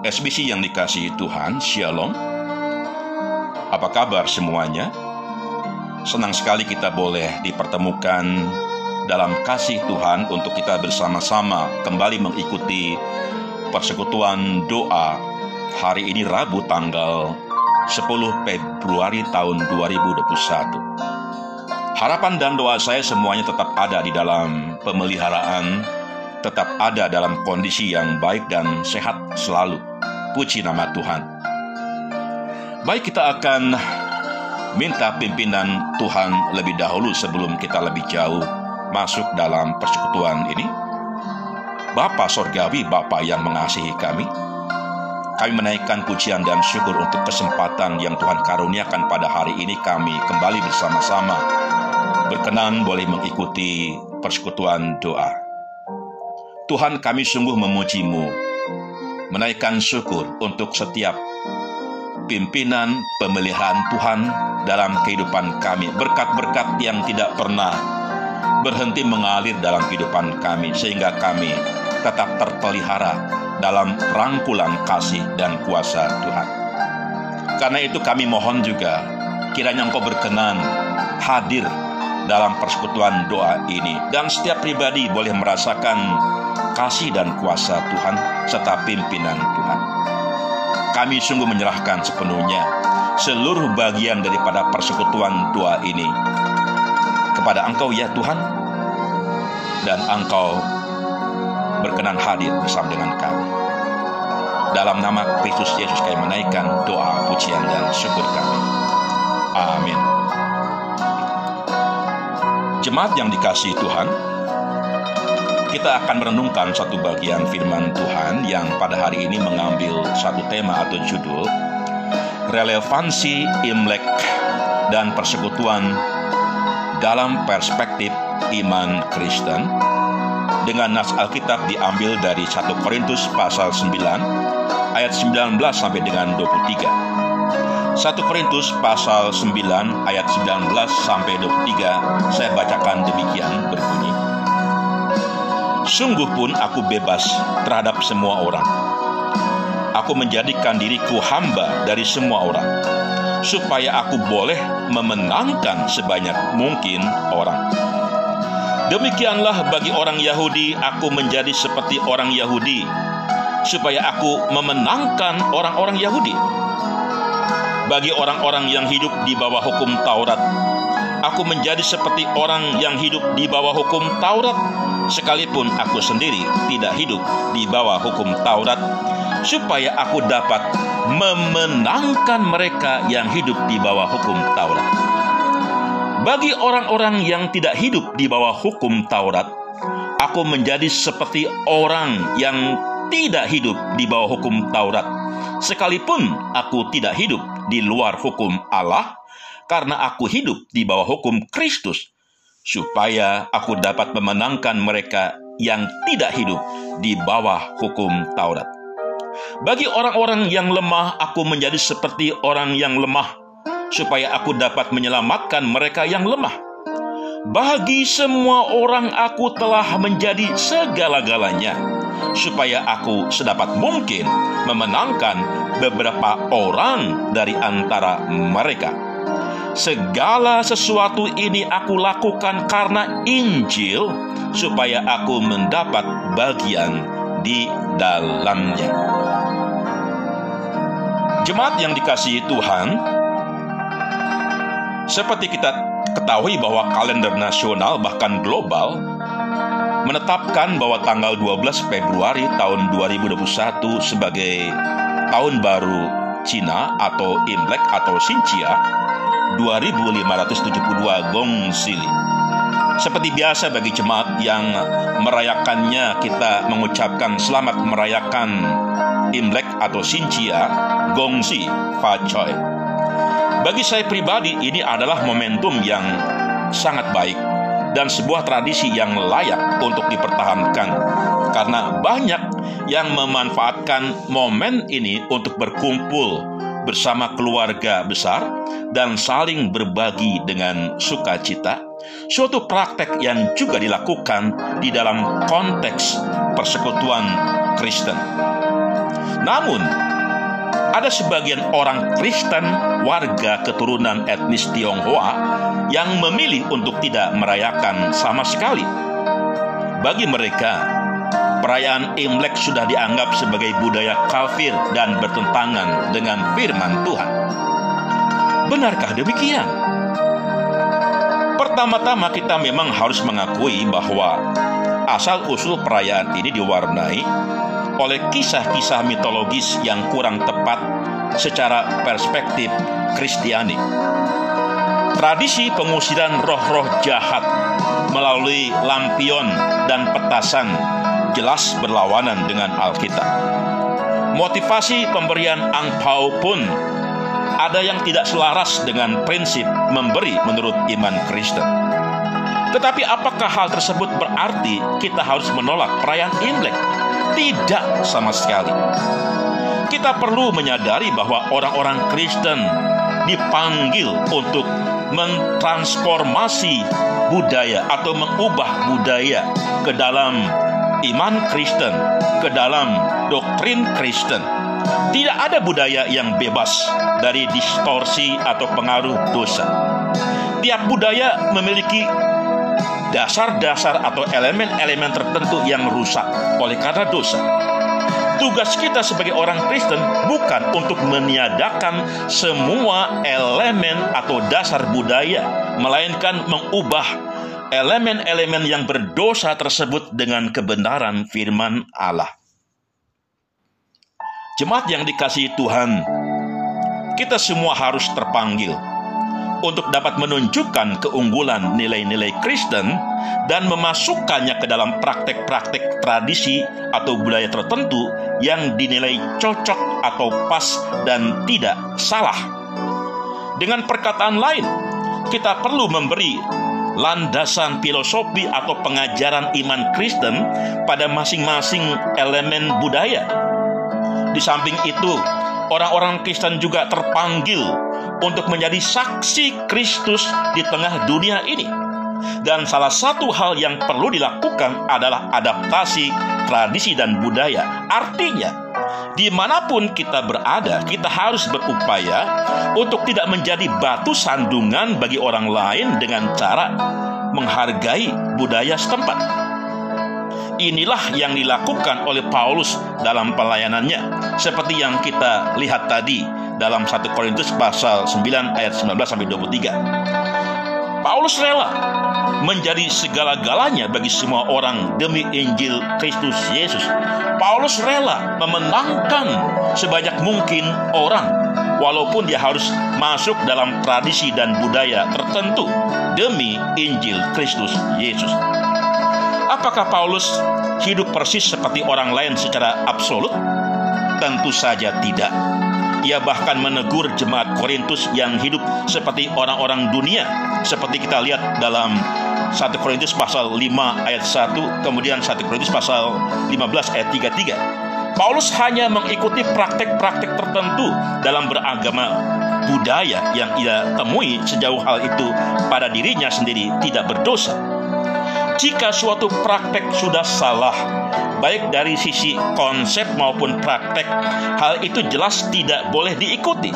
SBC yang dikasihi Tuhan, Shalom. Apa kabar semuanya? Senang sekali kita boleh dipertemukan dalam kasih Tuhan untuk kita bersama-sama kembali mengikuti persekutuan doa hari ini Rabu tanggal 10 Februari tahun 2021. Harapan dan doa saya semuanya tetap ada di dalam pemeliharaan, tetap ada dalam kondisi yang baik dan sehat selalu. Puji nama Tuhan. Baik kita akan minta pimpinan Tuhan lebih dahulu sebelum kita lebih jauh masuk dalam persekutuan ini. Bapa Sorgawi, Bapa yang mengasihi kami, kami menaikkan pujian dan syukur untuk kesempatan yang Tuhan karuniakan pada hari ini kami kembali bersama-sama berkenan boleh mengikuti persekutuan doa. Tuhan kami sungguh memujimu menaikkan syukur untuk setiap pimpinan pemeliharaan Tuhan dalam kehidupan kami. Berkat-berkat yang tidak pernah berhenti mengalir dalam kehidupan kami sehingga kami tetap terpelihara dalam rangkulan kasih dan kuasa Tuhan. Karena itu kami mohon juga kiranya Engkau berkenan hadir dalam persekutuan doa ini dan setiap pribadi boleh merasakan kasih dan kuasa Tuhan serta pimpinan Tuhan. Kami sungguh menyerahkan sepenuhnya seluruh bagian daripada persekutuan doa ini kepada Engkau ya Tuhan dan Engkau berkenan hadir bersama dengan kami. Dalam nama Kristus Yesus kami menaikkan doa, pujian, dan syukur kami. Amin. Jemaat yang dikasih Tuhan, kita akan merenungkan satu bagian firman Tuhan yang pada hari ini mengambil satu tema atau judul relevansi Imlek dan persekutuan dalam perspektif iman Kristen dengan nas Alkitab diambil dari 1 Korintus pasal 9 ayat 19 sampai dengan 23. 1 Korintus pasal 9 ayat 19 sampai 23 saya bacakan demikian berbunyi Sungguh pun aku bebas terhadap semua orang. Aku menjadikan diriku hamba dari semua orang, supaya aku boleh memenangkan sebanyak mungkin orang. Demikianlah bagi orang Yahudi, aku menjadi seperti orang Yahudi, supaya aku memenangkan orang-orang Yahudi. Bagi orang-orang yang hidup di bawah hukum Taurat, aku menjadi seperti orang yang hidup di bawah hukum Taurat, sekalipun aku sendiri tidak hidup di bawah hukum Taurat, supaya aku dapat memenangkan mereka yang hidup di bawah hukum Taurat. Bagi orang-orang yang tidak hidup di bawah hukum Taurat, aku menjadi seperti orang yang tidak hidup di bawah hukum Taurat, sekalipun aku tidak hidup di luar hukum Allah, karena aku hidup di bawah hukum Kristus supaya aku dapat memenangkan mereka yang tidak hidup di bawah hukum Taurat. Bagi orang-orang yang lemah, aku menjadi seperti orang yang lemah, supaya aku dapat menyelamatkan mereka yang lemah. Bagi semua orang, aku telah menjadi segala-galanya, supaya aku sedapat mungkin memenangkan beberapa orang dari antara mereka Segala sesuatu ini aku lakukan karena Injil, supaya aku mendapat bagian di dalamnya. Jemaat yang dikasihi Tuhan, seperti kita ketahui bahwa kalender nasional bahkan global menetapkan bahwa tanggal 12 Februari tahun 2021 sebagai tahun baru Cina atau Imlek atau Xinjia 2572 gong sili. Seperti biasa bagi jemaat yang merayakannya kita mengucapkan selamat merayakan Imlek atau Xinjia Gongsi Fa Choi. Bagi saya pribadi ini adalah momentum yang sangat baik dan sebuah tradisi yang layak untuk dipertahankan karena banyak yang memanfaatkan momen ini untuk berkumpul bersama keluarga besar dan saling berbagi dengan sukacita, suatu praktek yang juga dilakukan di dalam konteks persekutuan Kristen. Namun, ada sebagian orang Kristen warga keturunan etnis Tionghoa yang memilih untuk tidak merayakan sama sekali. Bagi mereka, perayaan Imlek sudah dianggap sebagai budaya kafir dan bertentangan dengan firman Tuhan. Benarkah demikian? Pertama-tama kita memang harus mengakui bahwa asal-usul perayaan ini diwarnai oleh kisah-kisah mitologis yang kurang tepat secara perspektif Kristiani. Tradisi pengusiran roh-roh jahat melalui lampion dan petasan jelas berlawanan dengan Alkitab. Motivasi pemberian angpau pun ada yang tidak selaras dengan prinsip memberi menurut iman Kristen. Tetapi apakah hal tersebut berarti kita harus menolak perayaan Imlek? Tidak sama sekali. Kita perlu menyadari bahwa orang-orang Kristen dipanggil untuk mentransformasi budaya atau mengubah budaya ke dalam iman Kristen, ke dalam doktrin Kristen. Tidak ada budaya yang bebas dari distorsi atau pengaruh dosa. Tiap budaya memiliki dasar-dasar atau elemen-elemen tertentu yang rusak oleh karena dosa. Tugas kita sebagai orang Kristen bukan untuk meniadakan semua elemen atau dasar budaya, melainkan mengubah elemen-elemen yang berdosa tersebut dengan kebenaran firman Allah. Jemaat yang dikasihi Tuhan, kita semua harus terpanggil untuk dapat menunjukkan keunggulan nilai-nilai Kristen dan memasukkannya ke dalam praktek-praktek tradisi atau budaya tertentu yang dinilai cocok atau pas dan tidak salah. Dengan perkataan lain, kita perlu memberi landasan filosofi atau pengajaran iman Kristen pada masing-masing elemen budaya. Di samping itu, orang-orang Kristen juga terpanggil untuk menjadi saksi Kristus di tengah dunia ini. Dan salah satu hal yang perlu dilakukan adalah adaptasi tradisi dan budaya. Artinya, di mana pun kita berada, kita harus berupaya untuk tidak menjadi batu sandungan bagi orang lain dengan cara menghargai budaya setempat. Inilah yang dilakukan oleh Paulus dalam pelayanannya, seperti yang kita lihat tadi dalam 1 Korintus pasal 9 ayat 19 sampai 23. Paulus rela menjadi segala-galanya bagi semua orang demi Injil Kristus Yesus. Paulus rela memenangkan sebanyak mungkin orang walaupun dia harus masuk dalam tradisi dan budaya tertentu demi Injil Kristus Yesus. Apakah Paulus hidup persis seperti orang lain secara absolut? Tentu saja tidak. Ia bahkan menegur jemaat Korintus yang hidup seperti orang-orang dunia, seperti kita lihat dalam 1 Korintus pasal 5 ayat 1, kemudian 1 Korintus pasal 15 ayat 33. Paulus hanya mengikuti praktek-praktek tertentu dalam beragama budaya yang ia temui sejauh hal itu pada dirinya sendiri tidak berdosa. Jika suatu praktek sudah salah, baik dari sisi konsep maupun praktek, hal itu jelas tidak boleh diikuti.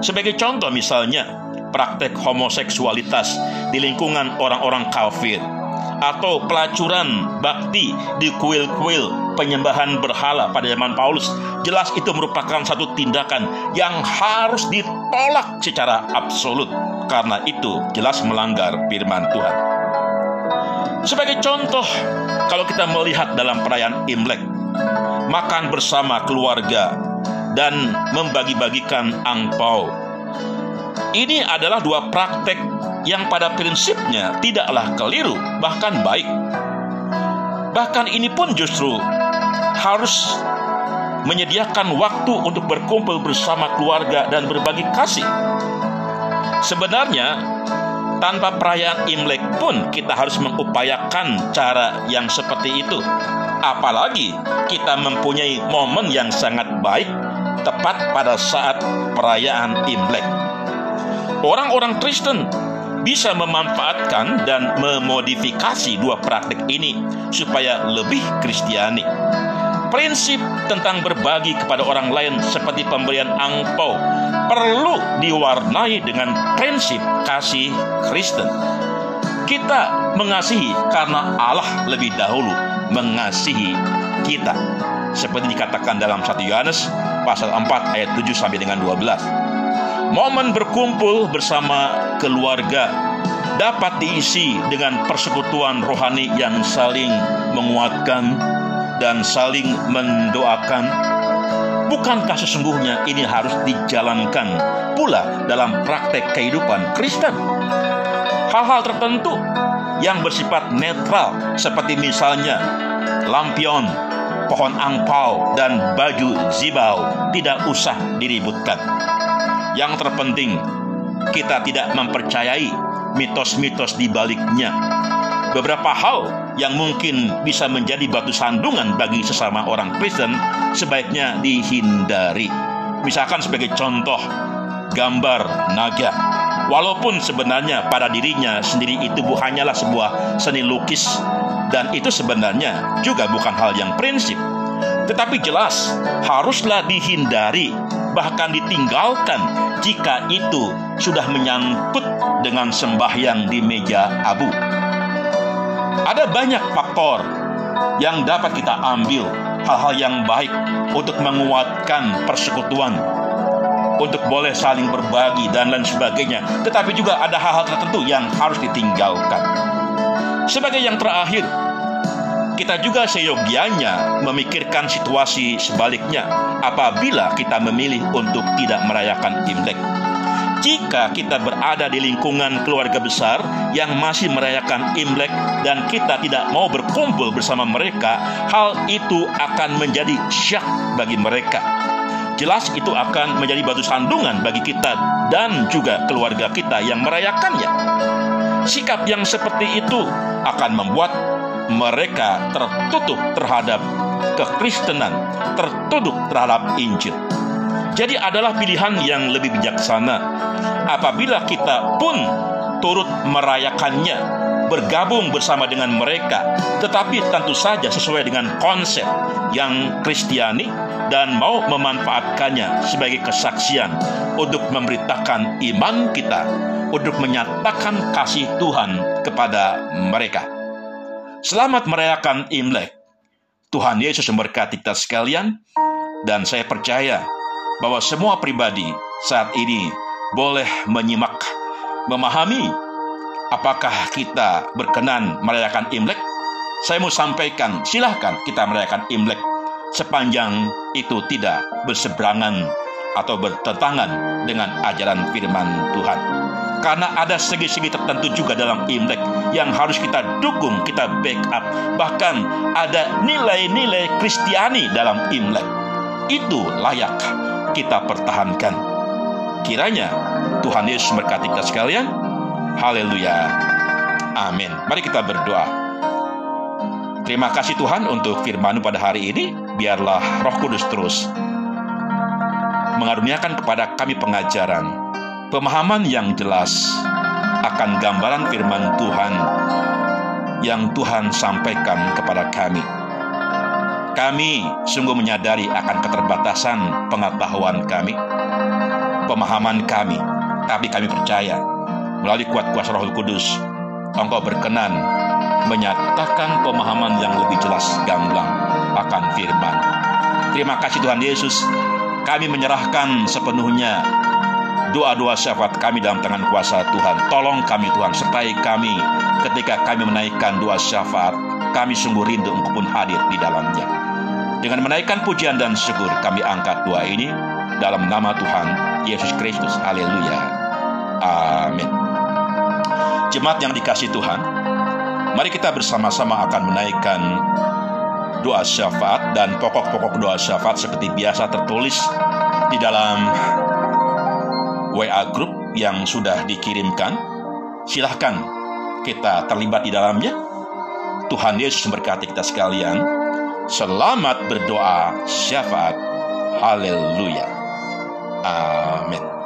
Sebagai contoh misalnya, praktek homoseksualitas di lingkungan orang-orang kafir atau pelacuran bakti di kuil-kuil penyembahan berhala pada zaman Paulus jelas itu merupakan satu tindakan yang harus ditolak secara absolut karena itu jelas melanggar firman Tuhan. Sebagai contoh, kalau kita melihat dalam perayaan Imlek, makan bersama keluarga dan membagi-bagikan angpau. Ini adalah dua praktek yang pada prinsipnya tidaklah keliru, bahkan baik. Bahkan ini pun justru harus menyediakan waktu untuk berkumpul bersama keluarga dan berbagi kasih. Sebenarnya tanpa perayaan Imlek pun kita harus mengupayakan cara yang seperti itu. Apalagi kita mempunyai momen yang sangat baik tepat pada saat perayaan Imlek. Orang-orang Kristen bisa memanfaatkan dan memodifikasi dua praktik ini supaya lebih kristiani. Prinsip tentang berbagi kepada orang lain seperti pemberian angpau perlu diwarnai dengan prinsip kasih Kristen. Kita mengasihi karena Allah lebih dahulu mengasihi kita. Seperti dikatakan dalam 1 Yohanes pasal 4 ayat 7 sampai dengan 12. Momen berkumpul bersama keluarga dapat diisi dengan persekutuan rohani yang saling menguatkan dan saling mendoakan. Bukankah sesungguhnya ini harus dijalankan pula dalam praktek kehidupan Kristen? Hal-hal tertentu yang bersifat netral seperti misalnya lampion, pohon angpau, dan baju zibau tidak usah diributkan. Yang terpenting, kita tidak mempercayai mitos-mitos di baliknya. Beberapa hal yang mungkin bisa menjadi batu sandungan bagi sesama orang Kristen sebaiknya dihindari. Misalkan sebagai contoh, gambar naga. Walaupun sebenarnya pada dirinya sendiri itu hanyalah sebuah seni lukis dan itu sebenarnya juga bukan hal yang prinsip. Tetapi jelas haruslah dihindari bahkan ditinggalkan jika itu sudah menyangkut dengan sembahyang di meja abu. Ada banyak faktor yang dapat kita ambil hal-hal yang baik untuk menguatkan persekutuan, untuk boleh saling berbagi dan lain sebagainya. Tetapi juga ada hal-hal tertentu yang harus ditinggalkan. Sebagai yang terakhir, kita juga seyogianya memikirkan situasi sebaliknya apabila kita memilih untuk tidak merayakan Imlek. Jika kita berada di lingkungan keluarga besar yang masih merayakan Imlek dan kita tidak mau berkumpul bersama mereka, hal itu akan menjadi syak bagi mereka. Jelas itu akan menjadi batu sandungan bagi kita dan juga keluarga kita yang merayakannya. Sikap yang seperti itu akan membuat mereka tertutup terhadap kekristenan, tertutup terhadap Injil. Jadi adalah pilihan yang lebih bijaksana apabila kita pun turut merayakannya, bergabung bersama dengan mereka, tetapi tentu saja sesuai dengan konsep yang Kristiani dan mau memanfaatkannya sebagai kesaksian untuk memberitakan iman kita, untuk menyatakan kasih Tuhan kepada mereka. Selamat merayakan Imlek. Tuhan Yesus memberkati kita sekalian dan saya percaya bahwa semua pribadi saat ini boleh menyimak, memahami apakah kita berkenan merayakan Imlek. Saya mau sampaikan, silahkan kita merayakan Imlek sepanjang itu tidak berseberangan atau bertentangan dengan ajaran firman Tuhan. Karena ada segi-segi tertentu juga dalam Imlek yang harus kita dukung, kita backup. Bahkan ada nilai-nilai Kristiani dalam Imlek. Itu layak kita pertahankan. Kiranya Tuhan Yesus memberkati kita sekalian. Haleluya. Amin. Mari kita berdoa. Terima kasih Tuhan untuk firman pada hari ini. Biarlah roh kudus terus mengaruniakan kepada kami pengajaran, pemahaman yang jelas akan gambaran firman Tuhan yang Tuhan sampaikan kepada kami. Kami sungguh menyadari akan keterbatasan pengetahuan kami, pemahaman kami, tapi kami percaya melalui kuat kuasa Roh Kudus, Engkau berkenan menyatakan pemahaman yang lebih jelas gamblang akan firman. Terima kasih Tuhan Yesus, kami menyerahkan sepenuhnya doa-doa syafaat kami dalam tangan kuasa Tuhan. Tolong kami Tuhan, sertai kami ketika kami menaikkan doa syafaat. Kami sungguh rindu Engkau pun hadir di dalamnya. Dengan menaikkan pujian dan syukur kami angkat doa ini dalam nama Tuhan Yesus Kristus. Haleluya. Amin. Jemaat yang dikasih Tuhan, mari kita bersama-sama akan menaikkan doa syafaat dan pokok-pokok doa syafaat seperti biasa tertulis di dalam WA group yang sudah dikirimkan. Silahkan kita terlibat di dalamnya. Tuhan Yesus memberkati kita sekalian. Selamat berdoa syafaat. Haleluya. Amin.